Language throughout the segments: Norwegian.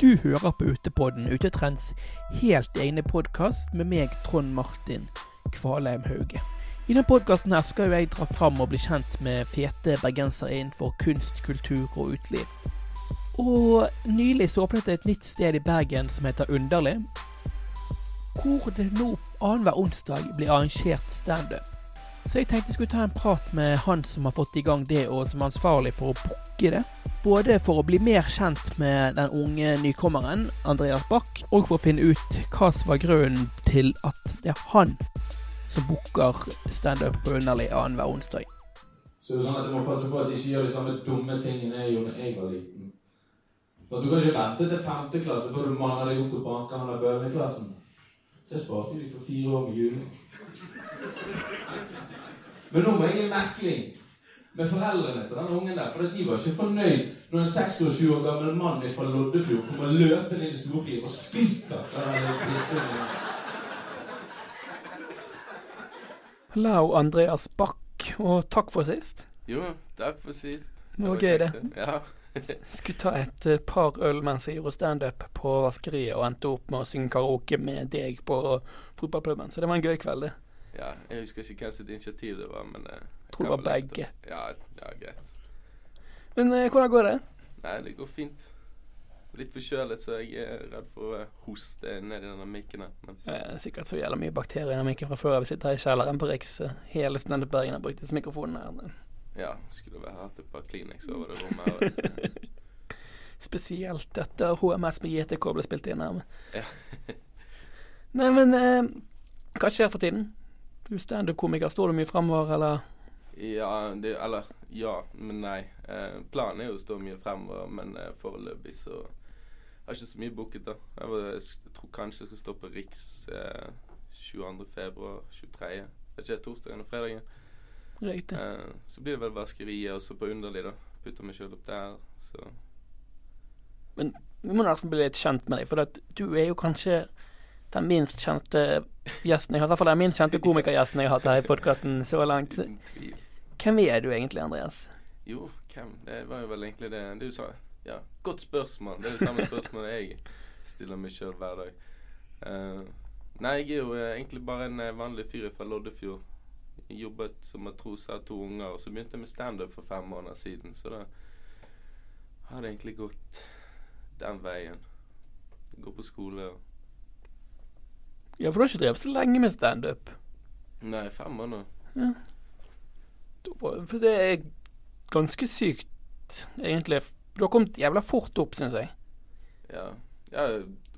Du hører på Utepodden, Utetrends helt egne podkast med meg, Trond Martin Kvalheim Hauge. I denne podkasten skal jeg dra fram og bli kjent med fete bergensere innenfor kunst, kultur og uteliv. Og nylig så åpnet det et nytt sted i Bergen som heter Underlig, hvor det nå annenhver onsdag blir arrangert standup. Så jeg tenkte jeg skulle ta en prat med han som har fått i gang det, og som er ansvarlig for å booke det. Både for å bli mer kjent med den unge nykommeren, Andreas Bach, og for å finne ut hva som var grunnen til at det er han som booker standup på Underlig annenhver onsdag. Så det er sånn at Du må passe på at du ikke gjør de samme dumme tingene jeg gjorde da jeg var liten. For Du kan ikke vente til femte klasse før du manner deg opp til å banke han der bøllene i klassen. Så jeg sparte jo de for fire år med juling. Men nå må jeg i mekling med foreldrene til den ungen der, for de var ikke fornøyd når en 26 år gammel mann fra Loddefjord kommer løpende inn i storfriet og drittungen. Hallo, Andreas Bach, og takk for sist. Jo, takk for sist. Det var var gøy, det. Ja. Skulle ta et eh, par øl mens jeg gjorde standup på vaskeriet, og endte opp med å synge karaoke med deg på fotballpuben. Så det var en gøy kveld, det. Ja. Jeg husker ikke hvem sitt initiativ det var, men eh, jeg Tror det var begge. Ja, ja, greit. Men eh, hvordan går det? Nei, det går fint. Litt forkjølet, så jeg er redd for å hoste ned i denne mikken her. Men Det er sikkert så jævla mye bakterier i mikken fra før. Vi sitter her i kjelleren på Riks. Hele Standup Bergen har brukt disse mikrofonene. her. ja, skulle vel hatt et par Kleenex over det rommet. her. Spesielt etter HMS med JTK ble spilt inn her. Ja. Nei, men eh, hva skjer for tiden? Du er standup-komiker. Står du mye fremover, eller? Ja, det, eller ja, men nei. Eh, planen er jo å stå mye fremover, men eh, foreløpig så jeg har ikke så mye booket, da. Jeg, var, jeg, tror kanskje jeg skal stå på Riks eh, 22. februar, 23. Vet ikke, torsdagen og fredagen. Riktig. Eh, så blir det vel vaskeriet, og så på Underlig, da. Putter meg sjøl opp der. Så Men Vi må nesten bli litt kjent med deg, for du er jo kanskje den minst kjente gjesten jeg har. I hvert fall den minst kjente komikergjesten jeg har hatt her i podkasten så langt. Hvem er du egentlig, Andreas? Jo, hvem? Det var jo vel egentlig det du sa. Ja, godt spørsmål. Det er det samme spørsmålet jeg stiller meg sjøl hver dag. Uh, nei, jeg er jo eh, egentlig bare en eh, vanlig fyr fra Loddefjord. Jeg jobbet som matros, har to unger, og så begynte jeg med standup for fem måneder siden. Så da har det egentlig gått den veien. Jeg går på skole og Ja, for du har ikke drevet så lenge med standup. Nei, fem måneder. Ja. For det er ganske sykt, egentlig. Du har kommet jævla fort opp, syns jeg. Ja. ja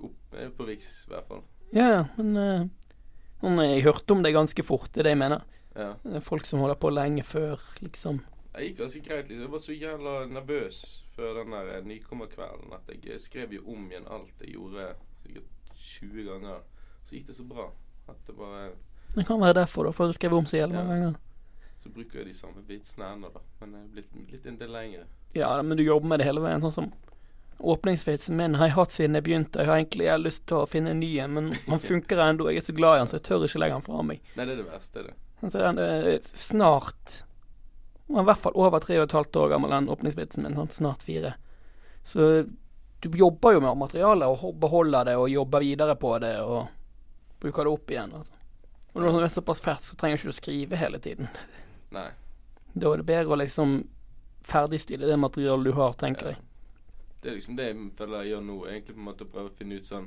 opp, er på Riks, i hvert fall. Ja, men uh, Jeg hørte om det ganske fort, det er det jeg mener. Ja. Det er folk som holder på lenge før, liksom. Det gikk ganske greit. liksom. Jeg var så jævla nervøs før den der eh, nykommerkvelden at jeg skrev jo om igjen alt jeg gjorde sikkert 20 ganger. Så gikk det så bra at det bare Det kan være derfor, da, for du skrev om seg mange Ja. ganger. Så bruker jeg de samme vitsene ennå, da. Men jeg er blitt litt en del lengre. Ja, men du jobber med det hele veien. Sånn som åpningsvitsen min har jeg hatt siden jeg begynte. Jeg har egentlig jeg har lyst til å finne en ny en, men han funker ennå. Jeg er så glad i han, så jeg tør ikke legge han fra meg. Nei, det er det verste, det. Så den er snart i hvert fall over tre og et halvt år gammel, den åpningsvitsen min. Sant? Snart fire. Så du jobber jo med materialet og beholder det og jobber videre på det og bruker det opp igjen. Altså. Og når du er såpass fersk, så trenger du ikke å skrive hele tiden. Nei. Da er det bedre å liksom ferdigstille det materialet du har, tenker jeg. Det er liksom det jeg føler jeg gjør nå. Egentlig på en måte å prøve å finne ut sånn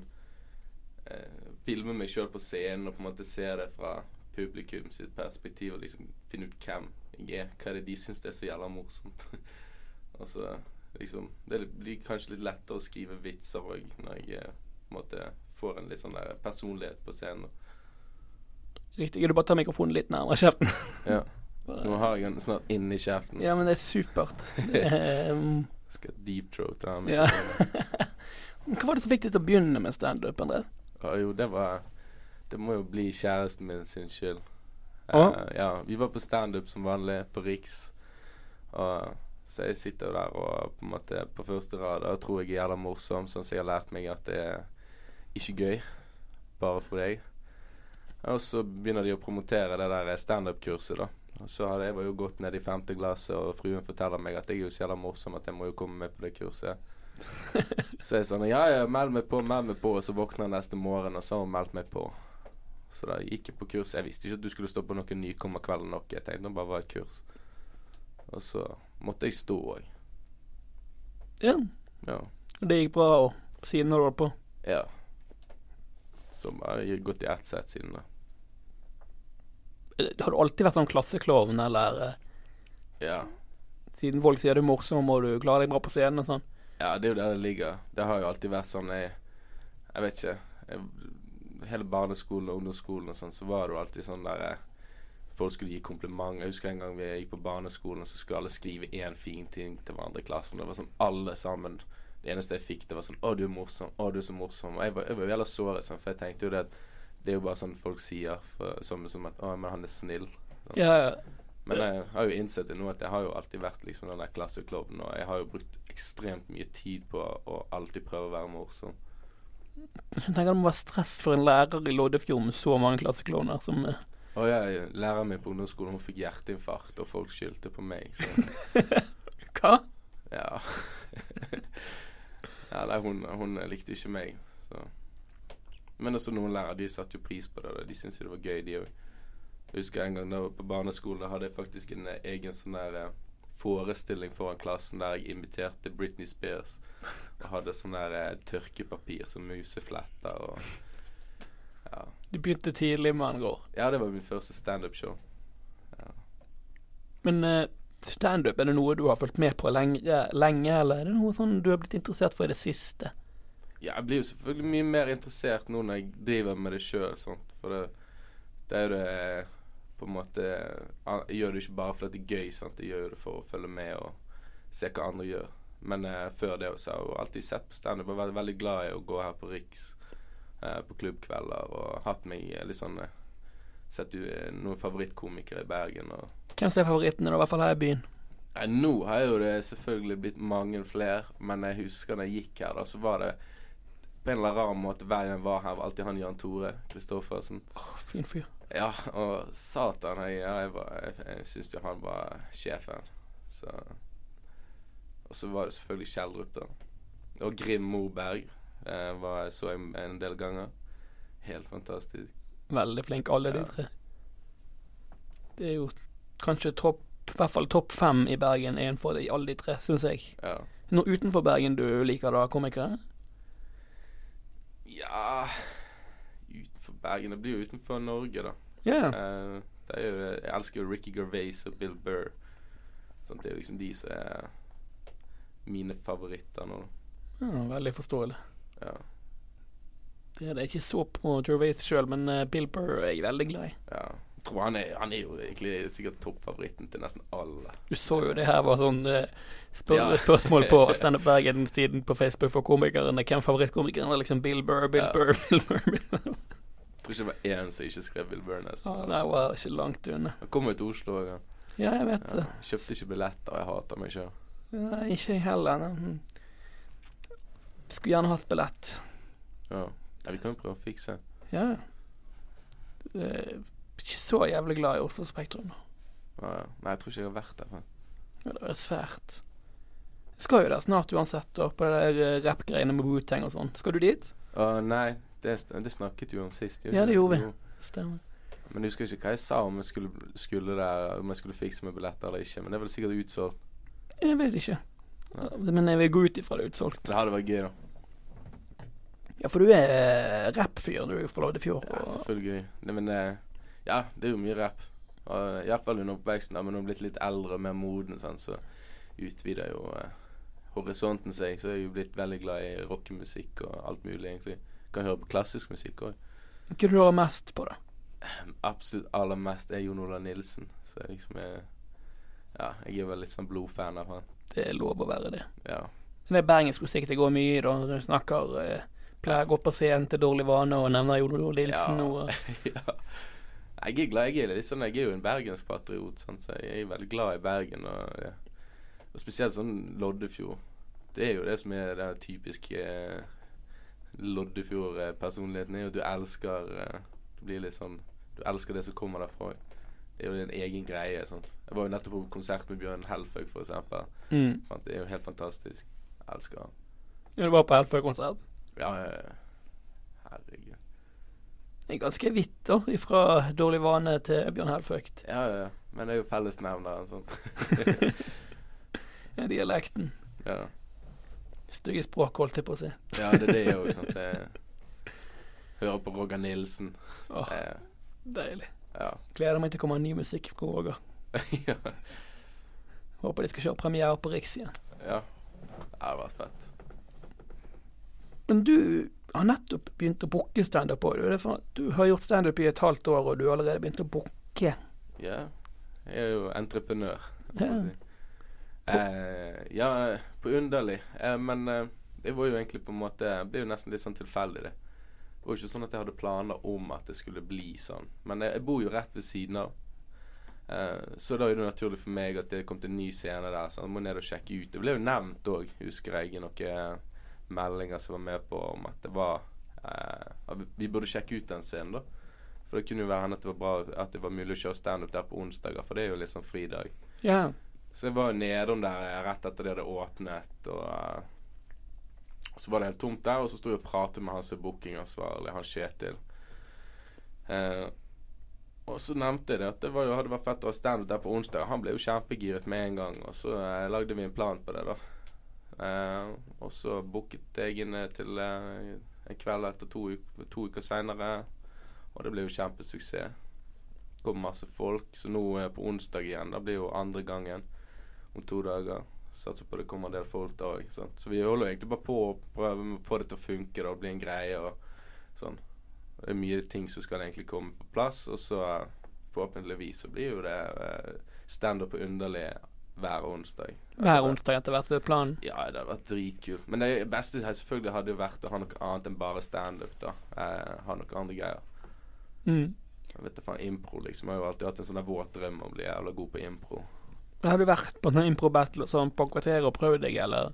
eh, Filme meg sjøl på scenen og på en måte se det fra publikum sitt perspektiv. Og liksom finne ut hvem jeg er. Hva er det de syns er så jævla morsomt. og så liksom Det blir kanskje litt lettere å skrive vitser òg når jeg på en måte får en litt sånn der personlighet på scenen. Riktig. Du bare tar mikrofonen litt nærmere kjeften. Ja. Nå har jeg den snart inni kjeften. Ja, men det er supert. Um, Skal deep throat den. Ja. Hva var det som fikk deg til å begynne med standup, André? Ja, jo, det var Det må jo bli kjæresten min sin skyld. Eh, ja, vi var på standup som vanlig på Riks. Og så jeg sitter der og på en måte på første rad og tror jeg er jævla morsom, sånn som jeg har lært meg at det er ikke gøy. Bare for deg. Og så begynner de å promotere det der standup-kurset, da. Og så hadde jeg var jo gått ned i femte glasset, og fruen forteller meg at jeg er jo så jævla morsom at jeg må jo komme med på det kurset. Så jeg sånn Ja, ja, meld meg på, meld meg på. Og så våkner jeg neste morgen, og så har hun meldt meg på. Så da gikk jeg på kurs. Jeg visste ikke at du skulle stå på noen nykommerkveld eller noe. Jeg tenkte det bare var et kurs. Og så måtte jeg stå òg. Ja. Ja. Og det gikk bra, òg, siden du var på. ja. Så jeg har gått i ett sett siden da. Har du alltid vært sånn klasseklovn, eller eh, Ja. siden folk sier du er morsom og du klarer deg bra på scenen og sånn? Ja, det er jo der det ligger. Det har jo alltid vært sånn Jeg, jeg vet ikke. Jeg, hele barneskolen og ungdomsskolen og sånn, så var det jo alltid sånn der eh, Folk skulle gi kompliment. Jeg husker en gang vi gikk på barneskolen, så skulle alle skrive én fin ting til hverandre i klassen. Det var sånn alle sammen. Det eneste jeg fikk, det var sånn 'Å, du er morsom. Å, du er så morsom.' Og jeg var, jeg var jævla såret, sånn, for jeg tenkte jo det at det er jo bare sånn folk sier, for, som, som at 'Å, men han er snill'. Sånn. Ja, ja. Men jeg har jo innsett det nå at jeg har jo alltid vært liksom den der klasseklovnen, og jeg har jo brukt ekstremt mye tid på å alltid prøve å være morsom. Jeg tenker det må være stress for en lærer i Loddefjord med så mange klasseklovner som Å Og jeg, læreren min på ungdomsskolen hun fikk hjerteinfarkt, og folk skyldte på meg. Så Hva? ja. Ja nei, hun, hun likte ikke meg, så Men også noen lærere de satte jo pris på det. De syntes det var gøy, de òg. Jeg husker en gang da jeg var på barneskolen, da hadde jeg faktisk en eh, egen sånn der eh, forestilling foran klassen der jeg inviterte Britney Spears. Og hadde sånn der eh, tørkepapir som musefletter og Ja. Du begynte tidlig med andre går Ja, det var min første standup-show. Men eh, standup, er det noe du har fulgt med på lenge, lenge, eller er det noe sånn du har blitt interessert for i det siste? Ja, jeg blir jo selvfølgelig mye mer interessert nå når jeg driver med det sjøl, for det, det er jo det på en måte Jeg gjør det ikke bare fordi det er gøy, sant? jeg gjør det for å følge med og se hva andre gjør. Men eh, før det også har jeg alltid sett på standup og vært veldig glad i å gå her på Riks eh, på klubbkvelder og hatt meg eh, litt sånn eh, Sett eh, noen favorittkomikere i Bergen og Hvem er favorittene, da, i hvert fall her i byen? Nei, nå har jo det selvfølgelig blitt mange flere, men jeg husker da jeg gikk her, da, så var det på en eller annen rar måte hver gang jeg var her, var alltid han Jan Tore Kristoffersen. Åh, fin fyr. Ja, og satan, jeg, jeg, var- jeg, jeg syns jo han var sjefen. Så Og så var det selvfølgelig Kjeldrup, da. Og Grim Moberg eh, var, så jeg en del ganger. Helt fantastisk. Veldig flink, alle de tre. Det er jo kanskje topp i hvert fall topp fem i Bergen er for de, alle de tre, syns jeg. Ja. Noe utenfor Bergen du liker da, komikere? ja Utenfor Bergen. Det blir jo utenfor Norge, da. Ja. Eh, det er jo, jeg elsker jo Ricky Gervais og Bill Burr. Sånn, det er liksom de som er mine favoritter nå. ja veldig forståelig. Ja. Det er det ikke så på Gervais sjøl, men eh, Bill Burr er jeg veldig glad i. ja. Jeg tror han er, han er jo egentlig sikkert toppfavoritten til nesten alle. Du så jo det her var sånn eh, spør Ja. spørsmål på Standup Bergen-siden på Facebook for komikerne. Hvem favorittkomikeren er liksom Bill Burr, Bill Ja. Burr, Bill Burr. Bill Burr. Jeg tror ikke det var én som ikke skrev Bill Burr nesten. Ah, det var ikke langt unna. Han kom jo til Oslo òg, han. Ja, jeg vet det. Ja. Kjøpte ikke billetter, jeg hater meg sjøl. Nei, ikke jeg heller. nei. Skulle gjerne hatt billett. Ja. Ja, vi kan jo prøve å fikse. Ja. Ikke så jævlig glad i Oslo Spektrum. da. Ja, ja. Nei, jeg tror ikke jeg har vært der. Ja, det er svært. Jeg skal jo der snart uansett, da, på det der eh, rappgreiene med Wu-Tang og sånn. Skal du dit? Uh, nei, det, det snakket vi om sist. Ja, det gjorde vi. Stemmer. Men jeg husker ikke hva jeg sa om jeg skulle, skulle der Om jeg skulle fikse med billetter eller ikke. Men det er vel sikkert utsolgt. Jeg vet ikke. Men jeg vil gå ut ifra det er utsolgt. Det hadde vært gøy, da. Ja, for du er eh, rappfyr, du, fra Loddefjord. Ja, selvfølgelig. Nei, men eh, ja, det er jo mye rap. Og Iallfall under oppveksten, da, men nå er blitt litt eldre og mer moden, sånn, så utvider jo eh, horisonten seg. Så er jeg jo blitt veldig glad i rockemusikk og alt mulig, egentlig. Kan høre på klassisk musikk òg. Hva er du hører mest på, da? Absolutt aller mest er Jon Olav Nilsen. Så jeg liksom er Ja, jeg er vel litt sånn blodfan av han. Det er lov å være det. Ja. Men det er bergensk musikk det går mye i, da. Du snakker eh, Pleier å gå på scenen til Dårlig vane og nevner Jon Olav Nilsen Ja. ja. Jeg er glad, jeg er sånn Jeg er jo en bergenspatriot, sant, så jeg er veldig glad i Bergen. Og, ja. og spesielt sånn Loddefjord. Det er jo det som er den typiske eh, Loddefjord-personligheten. er at du elsker eh, Du blir litt sånn Du elsker det som kommer derfra. Det er jo en egen greie. Sant? Jeg var jo nettopp på konsert med Bjørn Helføg, eksempel. mm. Det er jo helt fantastisk. Jeg elsker han. Du var på Helføy-konsert. Ja, ja, herregud. Det er ganske vitter fra Dårlig vane til Bjørn Helføgt. Ja, ja, ja. Men det er jo fellesnevneren, sånn. Ja, Dialekten. Ja. Stygge språk, holdt jeg på å si. ja, det er det òg, sant. Det Hører på Roger Nilsen. Åh, Eh, deilig. ja. Gleder meg til å komme ny musikk fra Roger. ja. Håper de skal kjøre premiere på Riks igjen. Ja. Det hadde vært fett. Men du har nettopp begynt å booke standup òg. Du, har gjort standup i et halvt år, og du har allerede begynt å booke. Ja. Jeg er jo entreprenør. Ja. si. Eh, ja, på underlig. Eh, men eh, det var jo egentlig på en måte Det ble jo nesten litt sånn tilfeldig, det. Det var jo ikke sånn at jeg hadde planer om at det skulle bli sånn. Men jeg, jeg bor jo rett ved siden av. Eh, så da er det naturlig for meg at det kom til en ny scene der. Så jeg må ned og sjekke ut. Det ble jo nevnt òg, husker jeg, i noen meldinger som var med på om at det var eh, Vi burde sjekke ut den scenen, da. For det kunne jo være at det var bra At det var mulig å kjøre standup der på onsdager, for det er jo sånn fridag. Yeah. Så jeg var nedom der eh, rett etter det hadde åpnet, og uh, så var det helt tomt der, og så sto jeg og pratet med han som er bookingansvarlig, han Kjetil. Uh, og så nevnte jeg det at det var jo, hadde vært fett å ha standup der på onsdag. Han ble jo kjempegiret med en gang, og så uh, lagde vi en plan på det, da. Eh, og så booket jeg inn eh, til eh, en kveld etter to, uk to uker seinere, og det ble jo kjempesuksess. Kom masse folk, så nå på onsdag igjen, da blir jo andre gangen om to dager. Satser på det kommer en del folk da òg. Så vi holder egentlig bare på å prøve å få det til å funke da, og bli en greie og sånn. Det er mye ting som skal egentlig komme på plass, og så forhåpentligvis så blir jo det standup på underlig hver onsdag. Hver onsdag etter hvert ved planen. Ja, det hadde vært dritkult. Men det beste jeg selvfølgelig hadde jo vært å ha noe annet enn bare standup. da. Eh, ha noe andre greier. Mm. Jeg vet da faen, impro, liksom. Jeg har jo alltid hatt en sånn våt drøm om å bli jævla god på impro. Har du vært på noen impro-battle sånn på kvarteret og prøvd deg, eller?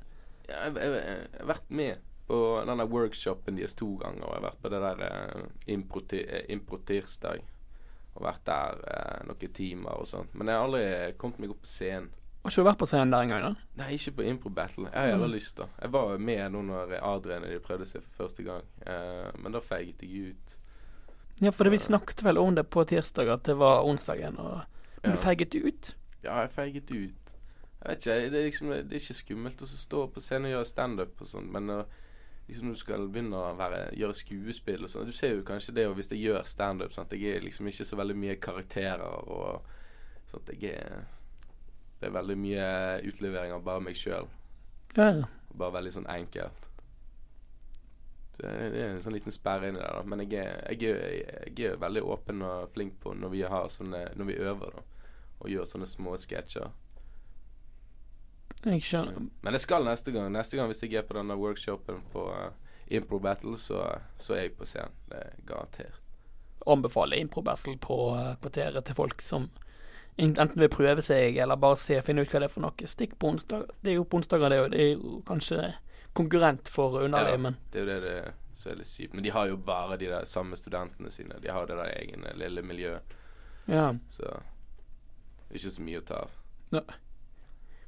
Ja, jeg, jeg, jeg har vært med på denne workshopen deres to ganger. Og jeg har vært på det der eh, impro-ti- eh, impro-tirsdag. Og vært der eh, noen timer og sånt. Men jeg har aldri kommet meg opp på scenen. Har ikke du vært på scenen der engang, da? Nei, ikke på impro battle. Jeg har jævla lyst, da. Jeg var med nå når Adrian og de prøvde seg for første gang. uh, men da feiget jeg ut. Ja, for vi snakket vel om det på tirsdag, at det var onsdagen, og Men Ja. du feiget ut? Ja, jeg feiget ut. Jeg vet ikke, det er liksom Det er ikke skummelt å stå på scenen og gjøre standup og sånn, men når liksom du skal begynne å være, gjøre skuespill og sånn Du ser jo kanskje det og hvis jeg gjør standup, sant jeg er liksom ikke så veldig mye karakterer og at jeg er Det er veldig mye utlevering av bare meg sjøl. Ja. Bare veldig sånn enkelt. Det det er en sånn liten sperre inni der, da. Men jeg er, jeg, er, jeg er veldig åpen og flink på når vi har sånne Når vi øver, da. Og gjør sånne små sketsjer. Jeg skjønner. Men det skal neste gang. Neste gang hvis jeg er på denne workshopen på uh, Impro Battle, så, så er jeg på scenen. Det er garantert. Anbefaler impro-battle på eh, kvarteret til folk som enten vil prøve seg, eller bare se, finne ut hva det er for noe. Stikk på onsdag. Det er jo på onsdager, det, og det er jo kanskje konkurrent for underlig, Ja. Det er jo det, det som er litt kjipt. Men de har jo bare de der samme studentene sine. De har det der egne lille miljøet. ja. Så ikke så mye å ta av. Nei.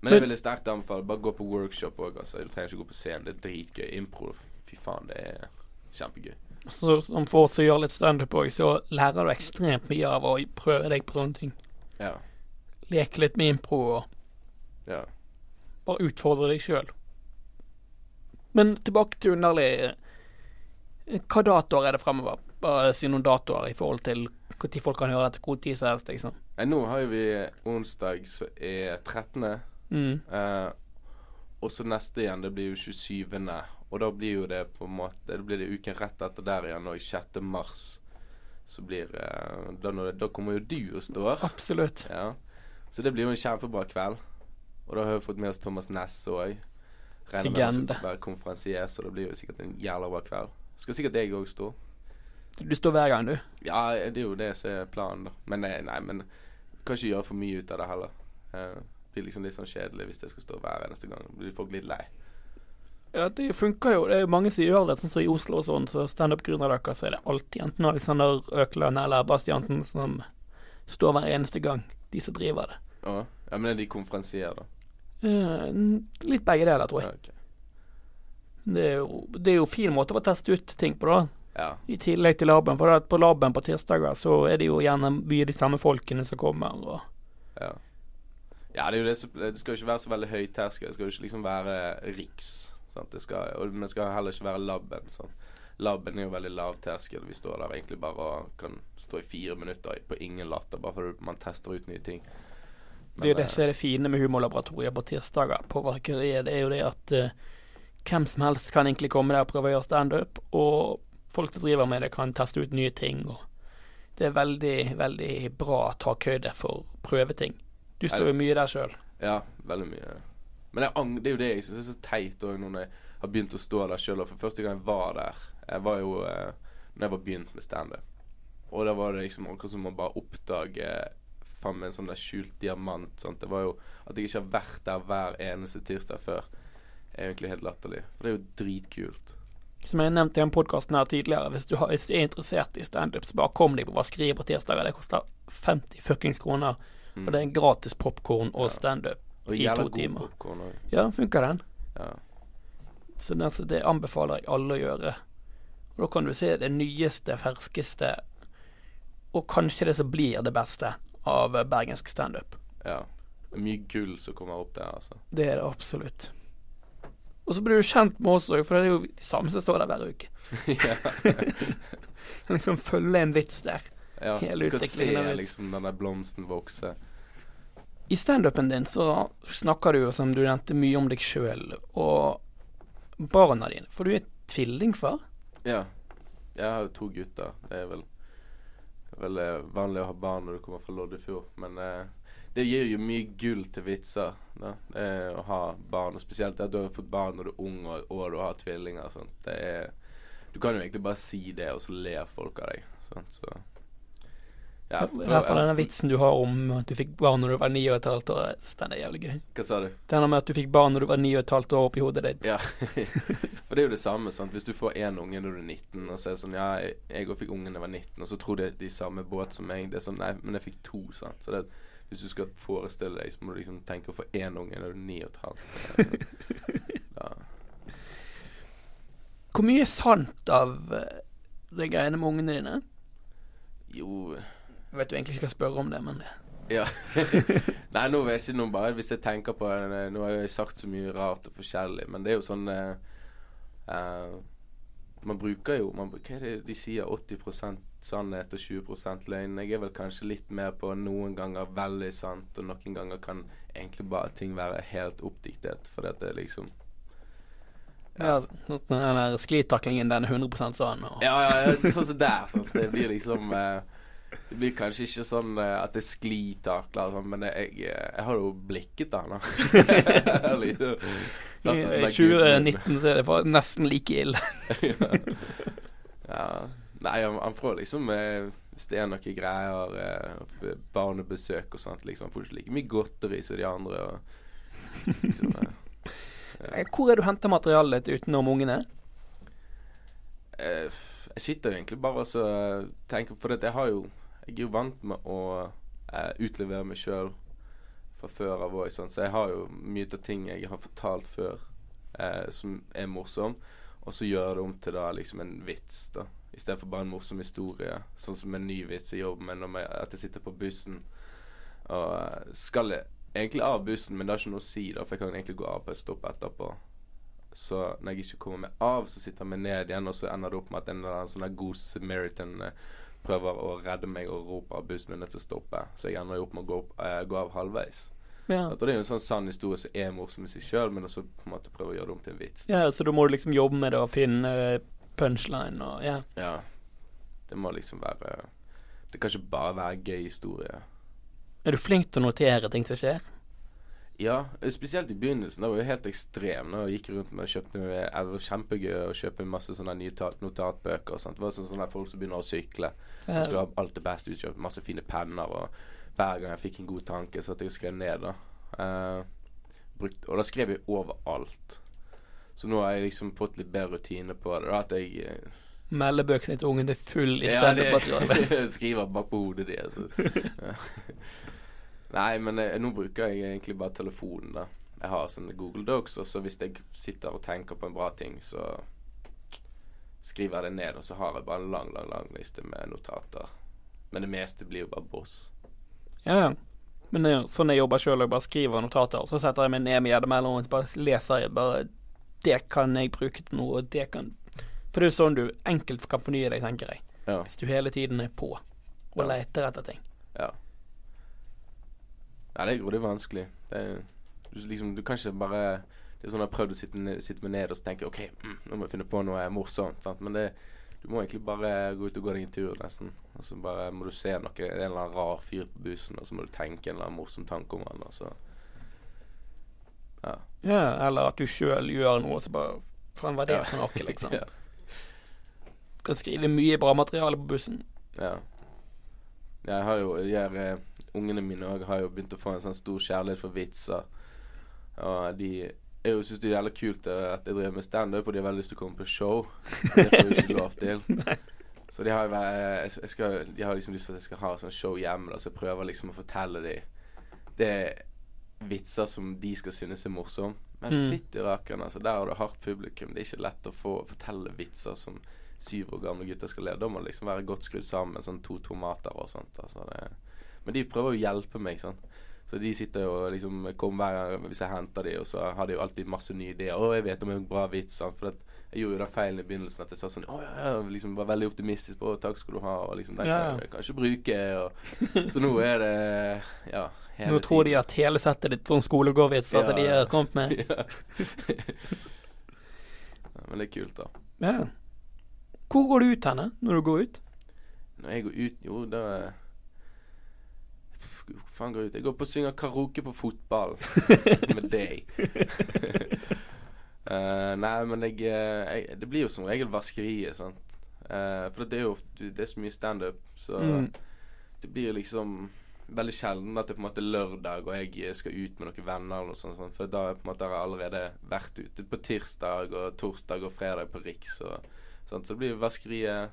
Men jeg Men- ville sterkt anbefale bare gå på workshop òg. Altså. Du trenger ikke gå på scenen. Det er dritgøy. Impro, fy faen, det er kjempegøy. Så som for oss som gjør litt standup òg, så lærer du ekstremt mye av å prøve deg på sånne ting. Ja. Leke litt med impro og ja. bare utfordre deg sjøl. Men tilbake til underlig. eh, Hva datoer er det fremover? Bare si noen datoer i forhold til når folk kan høre dette, tid som helst, liksom. Nå har jo vi onsdag som er 13. Mm. Eh, og så neste igjen, det blir jo 27. Og da blir jo det på en måte Det blir det uken rett etter der igjen, og 6. mars. Så blir eh, da, da kommer jo du og står. Absolutt. Ja. Så det blir jo en kjempebra kveld. Og da har vi fått med oss Thomas Næss òg. Regner med han skal være konferansier, så det blir jo sikkert en jævla bra kveld. Skal sikkert jeg òg stå. Du står hver gang, du. Ja, det er jo det som er planen, da. Men nei, nei men kan ikke gjøre for mye ut av det heller. Eh, Det blir liksom litt sånn kjedelig hvis jeg skal stå hver eneste gang. Blir folk litt lei. Ja, det funker jo. Det er jo mange som gjør det, sånn som i Oslo og sånn. Så standup-grunner deres, så er det alltid enten Alexander Økland eller Bastianten som står hver eneste gang. De som driver det. Ja, ja men er de konferansier, da? Uh, litt begge deler, tror jeg. Ja, okay. Det er, jo, det er jo fin måte å teste ut ting på, da. Ja. I tillegg til laben. For på laben på tirsdager så er det jo gjerne mye de samme folkene som kommer. Og Ja. ja, det er jo det Det skal jo ikke være så veldig høy terskel. Det skal jo ikke liksom være riks. Sant? Det skal, og det skal heller ikke være laben. Sånn. Laben er jo veldig lav terskel. Vi står der egentlig bare og kan stå i fire minutter på ingen latter, bare fordi man tester ut nye ting. det er jo det som er det fine med humorlaboratoriet på tirsdager på Varkeriet. Det er jo det at uh, hvem som helst kan egentlig komme der og prøve å gjøre standup, og folk som driver med det, kan teste ut nye ting. Og det er veldig, veldig bra takhøyde for prøveting. Du står jo mye der sjøl. Ja, veldig mye. Men ang det er jo det jeg syns er så teit òg, når jeg har begynt å stå der sjøl. For første gang jeg var der, jeg var jo eh, Når jeg var begynt med standup. Og da var det liksom akkurat som å bare oppdage faen meg en sånn der skjult diamant. Sant? Det var jo At jeg ikke har vært der hver eneste tirsdag før, er egentlig helt latterlig. For det er jo dritkult. Som jeg nevnte i den podkasten her tidligere, hvis du, har, hvis du er interessert i standup, så bare kom deg på Vaskeriet på tirsdager. Det koster 50 fuckings kroner. Og det er gratis popkorn og standup i to timer. popcorn. Ja, funker den? Ja. Så det, altså, det anbefaler jeg alle å gjøre. Og da kan du se det nyeste, ferskeste, og kanskje det som blir det beste av bergensk standup. ja. Mye gull som kommer opp der, altså. Det er det absolutt. Og så blir du kjent med oss òg, for det er jo de samme som står der hver uke. liksom følge en vits der. ja. Hele Du kan se utviklingen liksom den der blomsten vokse. I standupen din så snakker du jo, som du nevnte, mye om deg sjøl og barna dine. For du er tvillingfar. Ja. Jeg har jo to gutter. Det er vel, vel eh, vanlig å ha barn når du kommer fra Loddefjord. Men eh, det gir jo mye gull til vitser. Da. Er å ha barn. Og spesielt at du har fått barn når du er ung og, og du har tvillinger. Sånt. Det er, du kan jo egentlig bare si det, og så ler folk av deg. Sånt, Så ja, I hvert fall denne vitsen du har om at du fikk barn når du var ni og et halvt år. Den er jævlig gøy. Hva sa du? Denne med at du fikk barn når du var ni og et halvt år oppi hodet ditt. Ja. For det er jo det samme. sant Hvis du får én unge når du er 19, og så er det sånn Ja, jeg òg fikk unge da jeg var 19, og så tror de de samme båt som meg. Det er sånn Nei, men jeg fikk to, sant. Så det, hvis du skal forestille deg, så må du liksom tenke å få én unge når du er ni og et halvt. Ja. Hvor mye er sant av eh, de greiene med ungene dine? Jo Jeg vet jo egentlig ikke hva jeg spørre om det, men Ja. Nei, nå vet jeg ikke noe bare hvis jeg tenker på det Nå har jeg sagt så mye rart og forskjellig, men det er jo sånn uh, uh, Man bruker jo man, Hva er det de sier? 80% sannhet og 20% løgn. Jeg er vel kanskje litt mer på noen ganger veldig sant, og noen ganger kan egentlig bare ting være helt oppdiktet, fordi at det liksom ja, den der sklitaklingen, den er 100% sånn. Og, Ja, ja, ja sånn som der. Sånn. Det blir liksom eh, Det blir kanskje ikke sånn eh, at det sklir takler, sånn, men jeg, jeg, jeg har jo blikket den. da. Sånn I 2019 så er det nesten like ille. ja. Nei, han, han får liksom eh, Hvis det er noen greier, eh, barnebesøk og sånt, liksom, får ikke like mye godteri som de andre. Og, liksom, eh, Eh, Hvor er du henter materialet ditt utenom ungene? eh, Jeg sitter jo egentlig bare og tenker For jeg jo Jeg er jo vant med å eh, utlevere meg sjøl fra før av òg, så jeg har jo mye av ting jeg har fortalt før eh, som er morsom, og så gjør det om til da liksom en vits, da. Istedenfor bare en morsom historie. Sånn som en ny vits med når jeg, at jeg sitter på bussen og eh, skal jeg egentlig av bussen, men det har ikke noe å si, da, for jeg kan egentlig gå av på et stopp etterpå. Så når jeg ikke kommer meg av, så sitter jeg meg ned igjen, og så ender det opp med at en eller annen sånn god Samaritan eh, prøver å redde meg og roper at bussen er nødt til å stoppe. Så jeg ender jo opp med å gå, opp, uh, gå av halvveis. Ja. Det er jo en sånn sann historie som er morsom i seg sjøl, men også på en måte prøve å gjøre det om til en vits. ja, så da må du liksom jobbe med det og finne eh, punchline og ja. Ja. Det må liksom være Det kan ikke bare være gøy historie. Er du flink til å notere ting som skjer? Ja, spesielt i begynnelsen. Da var jeg helt ekstrem. Da jeg gikk rundt med og kjøpte Det var kjempegøy å kjøpe masse sånne nye notatbøker sånt. Det var sånn sånne folk som begynner å sykle. Jeg skulle ha alt det beste utkjøpt. Masse fine penner. Og hver gang jeg fikk en god tanke, så at jeg skrev ned, da. uh, brukt, og da skrev jeg overalt. Så nå har jeg liksom fått litt bedre rutine på det. Da, at jeg Melder Meldebøkene til ungen er full i Ja, standup-materiale. skriver bak på hodet deres. Nei, men jeg, nå bruker jeg egentlig bare telefonen, da. jeg har sånne Google Docs, og så hvis jeg sitter og tenker på en bra ting, så skriver jeg det ned, og så har jeg bare en lang, lang, lang liste med notater. Men det meste blir jo bare boss. Ja, ja. Men det jo sånn jeg jobber sjøl, og bare skriver notater, og så setter jeg meg ned med gjedde mellom og bare leser jeg bare Det kan jeg bruke til noe, og det kan For det er jo sånn du enkelt kan fornye deg, tenker jeg. Ja. Hvis du hele tiden er på og Ja. leter etter ting. Ja. Ja, det er grådig vanskelig. Det er, du, liksom, du kan ikke bare Det er sånn jeg har prøvd å sitte, sitte meg ned og tenke OK, mm, nå må jeg finne på noe morsomt. Sant? Men det, du må egentlig bare gå ut og gå deg en tur, nesten. Og så bare må du se noe, en eller annen rar fyr på bussen, og så må du tenke en eller annen morsom tanke om han. Altså. Ja. Ja, eller at du sjøl gjør noe, så bare Faen, hva er det for noe, liksom? ja. Kan skrive mye bra materiale på bussen. Ja. Jeg har jo jeg, er, eh, Ungene mine òg har jo begynt å få en sånn stor kjærlighet for vitser. Og de jeg jo syns det er jævlig kult eh, at jeg driver med standup, og de har veldig lyst til å komme på show. Det får jeg ikke lov til. Så de har, jeg, jeg skal, de har liksom lyst til at jeg skal ha sånn show hjemme, da, så jeg prøver liksom å fortelle dem Det er vitser som de skal synes er morsom. Men Mm. fytti rakkeren, altså. Der har du hardt publikum. Det er ikke lett å få fortelle vitser som syv år gamle gutter skal lede må det liksom være godt skrudd sammen, sånn to tomater og sånt. Altså det. Men de prøver jo å hjelpe meg, sant. Så de sitter jo og liksom kommer hver gang hvis jeg henter de, og så har de jo alltid masse nye ideer. 'Å, jeg vet om en bra vits', sant. For jeg gjorde jo den feilen i begynnelsen at jeg sa sånn 'Å ja, ja', liksom var veldig optimistisk på takk skal du ha', og liksom den Ja. kan jeg kanskje bruke, og Så nå er det ja. hele Nå tror de at hele settet ditt sånn skolegårdvitser som de har kommet med. ja. ja. Men det er kult, da. Ja. Hvor går du ut henne når du går ut? Når jeg går ut Jo, da faen går jeg ut? Jeg går på og synger karaoke på fotball med deg. uh, nei, men jeg, eh, jeg Det blir jo som regel vaskeriet, sant. Uh, for det er jo Det er så mye standup, så Mm. det blir liksom veldig sjelden at det på en måte er lørdag og jeg skal ut med noen venner eller noe sånt. sånt, For da på en måte har jeg allerede vært ute på tirsdag og torsdag og fredag på Riks. Og, sånt, Så det blir vaskeriet.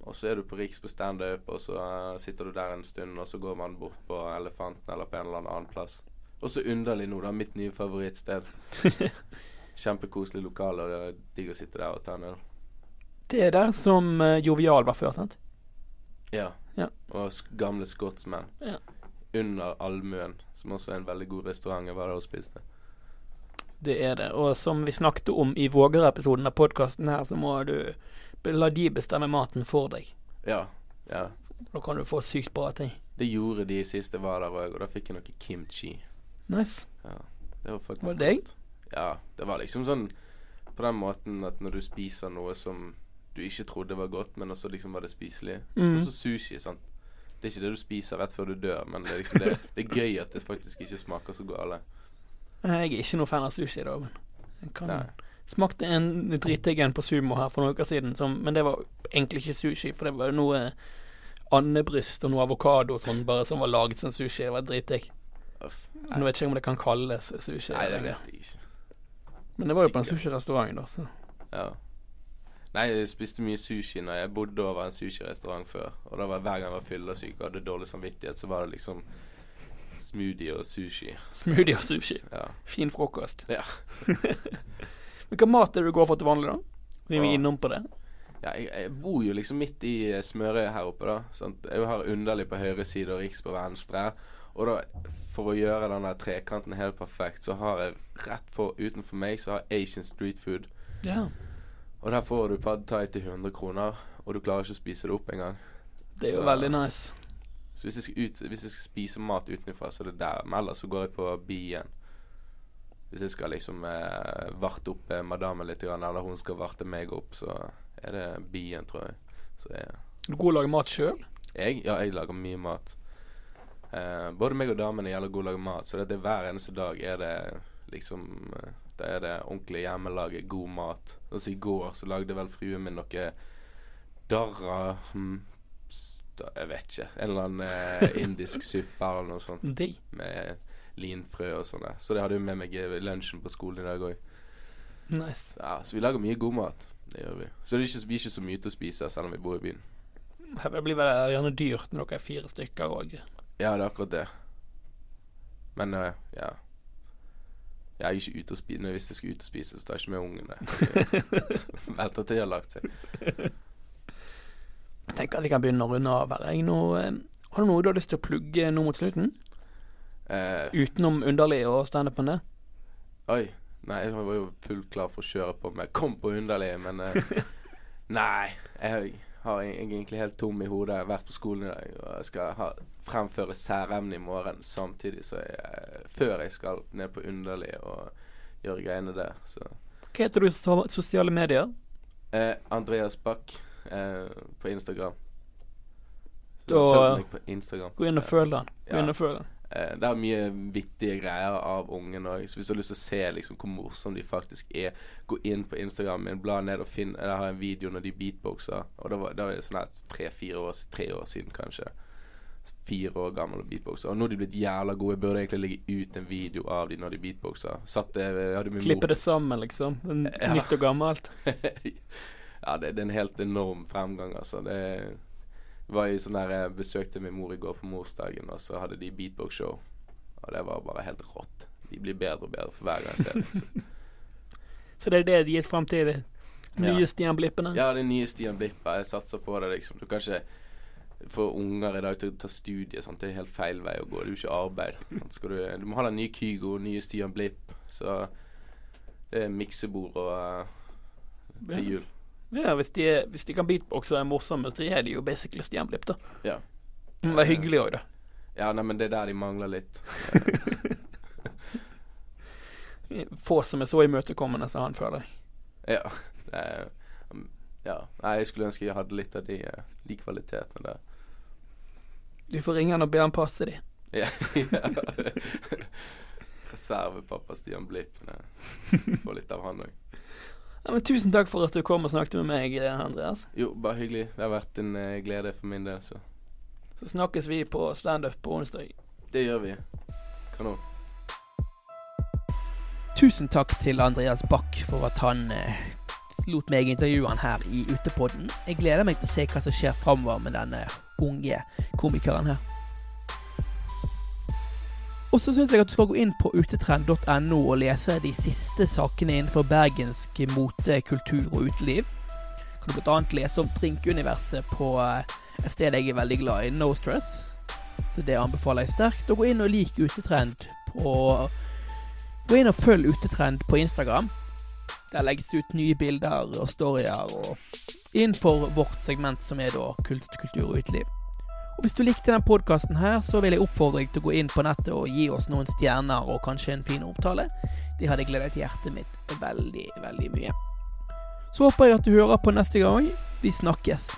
Og så er du på Riks på standup, og så uh, sitter du der en stund, og så går man bort på Elefanten eller på en eller annen plass. Og så underlig nå, da. Mitt nye favorittsted. Kjempekoselig lokale, og det er digg å sitte der og ta en øl. Det er der som uh, Jovial var før, sant? Ja. Ja. Og gamle Scotsman. Ja. Under Allmuen, som også er en veldig god restaurant. Jeg var der og spiste. Det er det. Og som vi snakket om i Våger-episoden av podkasten her, så må du la de bestemme maten for deg. Ja. ja. Da kan du få sykt bra ting. Det gjorde de sist jeg var der òg, og da fikk jeg noe kimchi. Nice. Ja. Det var faktisk Var det deg? Ja. Det var liksom sånn på den måten at når du spiser noe som du ikke trodde var godt, men også liksom var det spiselig. Mm. Så, så sushi, sant. Det er ikke det du spiser rett før du dør, men det er liksom det, det er gøy at det faktisk ikke smaker så gale. Jeg er ikke noe fan av sushi, da, men jeg kan Nei. Smakte en dritdigg en på Sumo her for noen uker siden, som, men det var egentlig ikke sushi, for det var noe andebryst og noe avokado og sånn, bare som var laget som sushi. Det var dritdigg. Nå vet jeg ikke om det kan kalles sushi. Nei, det vet jeg ikke. Men det var jo på en sushirestaurant, da, så Ja. Nei, jeg spiste mye sushi når jeg bodde over en sushirestaurant før. Og da var hver gang jeg var fyllesyk og hadde dårlig samvittighet, så var det liksom smoothie og sushi. Smoothie og sushi. Ja. Fin frokost. Ja. Hva mat er det du går for til vanlig, da? Vi er innom på det. ja jeg, jeg bor jo liksom midt i eh, smørøyet her oppe, da. Sant? Jeg har Underlig på høyre side og Riks på venstre. Og da, for å gjøre den der trekanten helt perfekt, så har jeg rett for utenfor meg så har Asian Street Food. Ja. Og der får du pad thai til 100 kroner, og du klarer ikke å spise det opp engang. Det er jo veldig nice. Så hvis jeg, skal ut, hvis jeg skal spise mat utenfra, så er det der. Men ellers så går jeg på Bien. Hvis jeg skal liksom eh, varte opp eh, madammen litt, eller hun skal varte meg opp, så er det Bien, tror jeg. Så jeg, Er du god til å lage mat sjøl? jeg Ja, jeg lager mye mat. Eh, både meg og damene gjelder god å lage mat, så det er hver eneste dag er det liksom eh, Da er det ordentlig hjemmelaget, god mat. Altså I går så lagde vel fruen min noe darra hm, Jeg vet ikke. En eller annen eh, indisk suppe eller noe sånt Digg. med linfrø og sånn. Så det hadde jo med meg i lunsjen på skolen i dag òg. Nice. Ja, så vi lager mye god mat. Det gjør vi. Så det er ikke, vi er ikke så mye til å spise selv om vi bor i byen. Det blir vel gjerne dyrt når dere er fire stykker òg. Ja, det er akkurat det. Men uh, ja. Jeg er ikke ute og spise, Hvis jeg skal ut og spise, så tar jeg ikke med ungene. Venter til de har lagt seg. Jeg tenker at vi kan begynne å runde av eh, har du noe du har lyst til å plugge nå mot slutten? Eh, Utenom underlig og standupen det? oi. Nei, jeg var jo fullt klar for å kjøre på, jeg kom på underlig. Men eh, nei. Jeg har egentlig helt tom i hodet. Jeg har vært på skolen i dag, og jeg skal ha, fremføre særemne i morgen samtidig så jeg, før jeg skal ned på underlig og gjøre greiene der. Så Hva heter du i sosiale medier? eh, Andreas Bach eh, på Instagram. Så Da- følg meg på Instagram. Gå inn og følg den. Gå Ja. inn og følg den. Eh, det er mye vittige greier av ungen òg. Så hvis du har lyst til å se liksom hvor morsomme de faktisk er, gå inn på Instagram min, bla ned og finn Jeg har en video når de beatboxer. Og da var, da var det sånn tre-fire år, tre år siden, kanskje. Fire år gammel og beatboxer. Og nå er de blitt jævla gode. Jeg burde egentlig legge ut en video av de når de beatboxer. Satt min Klippe det sammen, liksom. Ja. Nytt og gammelt. ja, det, det er en helt enorm fremgang, altså. Det var jo sånn der Jeg besøkte min mor i går på morsdagen, og så hadde de beatbox-show. Og det var bare helt rått. De blir bedre og bedre for hver gang jeg ser dem. Så. Så det er det de gitt fram til de nye Ja. Stian Blippene? Ja, det nye Stian Blippa. Jeg satser på det, liksom. Du kan ikke få unger i dag til å ta studie. Sant? Det er helt feil vei å gå. Det er jo ikke arbeid. Du, du må ha den nye Kygo, nye Stian Blipp. Så det er miksebord og uh, til jul. Ja, hvis de, hvis de kan beatboxe og er morsomme, så er de jo basically Stian Blipp, da. Ja. Det må hyggelig òg, da. Ja, nei, men det er der de mangler litt. Få som er så imøtekommende som han, føler jeg. Ja. Er, um, ja. Nei, jeg skulle ønske jeg hadde litt av de, eh, de kvalitetene der. Du får ringe han og be han passe de. Ja. Reservepappa Stian Blipp. nei. Få litt av han òg. Ja, men tusen takk for at du kom og snakket med meg, eh, Andreas. Jo, bare hyggelig. Det har vært en uh, glede for min del, så Så snakkes vi på standup på onsdag. det gjør vi. Kanon. Tusen takk til Andreas Bach for at han eh, lot meg intervjue han her i Utepodden. Jeg gleder meg til å se hva som skjer framover med denne unge komikeren her. Og så syns jeg at du skal gå inn på utetrend.no og lese de siste sakene innenfor bergensk mote, kultur og uteliv. Kan du bl.a. lese om drinkuniverset på eh, et sted jeg er veldig glad i, No Stress. Så det anbefaler jeg sterkt. Og gå inn og lik Utetrend på Gå inn og følg Utetrend på Instagram. Der legges ut nye bilder og storyer og innenfor vårt segment som er da kunst, kultur og uteliv. Og Hvis du likte denne podkasten så vil jeg oppfordre deg til å gå inn på nettet og gi oss noen stjerner og kanskje en fin omtale. Det hadde gledet hjertet mitt veldig, veldig mye. Så håper jeg at du hører på neste gang. Vi snakkes.